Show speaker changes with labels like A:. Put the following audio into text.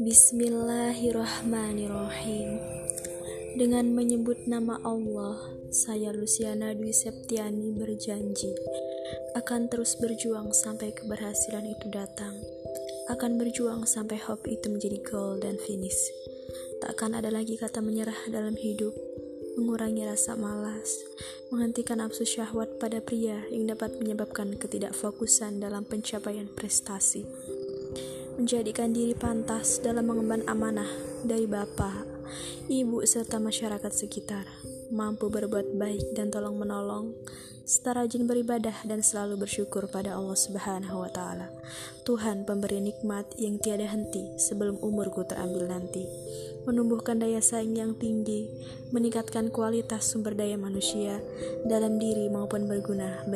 A: Bismillahirrahmanirrahim. Dengan menyebut nama Allah, saya Luciana Dwi Septiani berjanji akan terus berjuang sampai keberhasilan itu datang. Akan berjuang sampai hope itu menjadi goal dan finish. Tak akan ada lagi kata menyerah dalam hidup mengurangi rasa malas, menghentikan nafsu syahwat pada pria yang dapat menyebabkan ketidakfokusan dalam pencapaian prestasi, menjadikan diri pantas dalam mengemban amanah dari bapak, ibu, serta masyarakat sekitar, mampu berbuat baik dan tolong menolong, serta rajin beribadah dan selalu bersyukur pada Allah Subhanahu wa Ta'ala, Tuhan pemberi nikmat yang tiada henti sebelum umurku terambil nanti. Menumbuhkan daya saing yang tinggi, meningkatkan kualitas sumber daya manusia dalam diri maupun berguna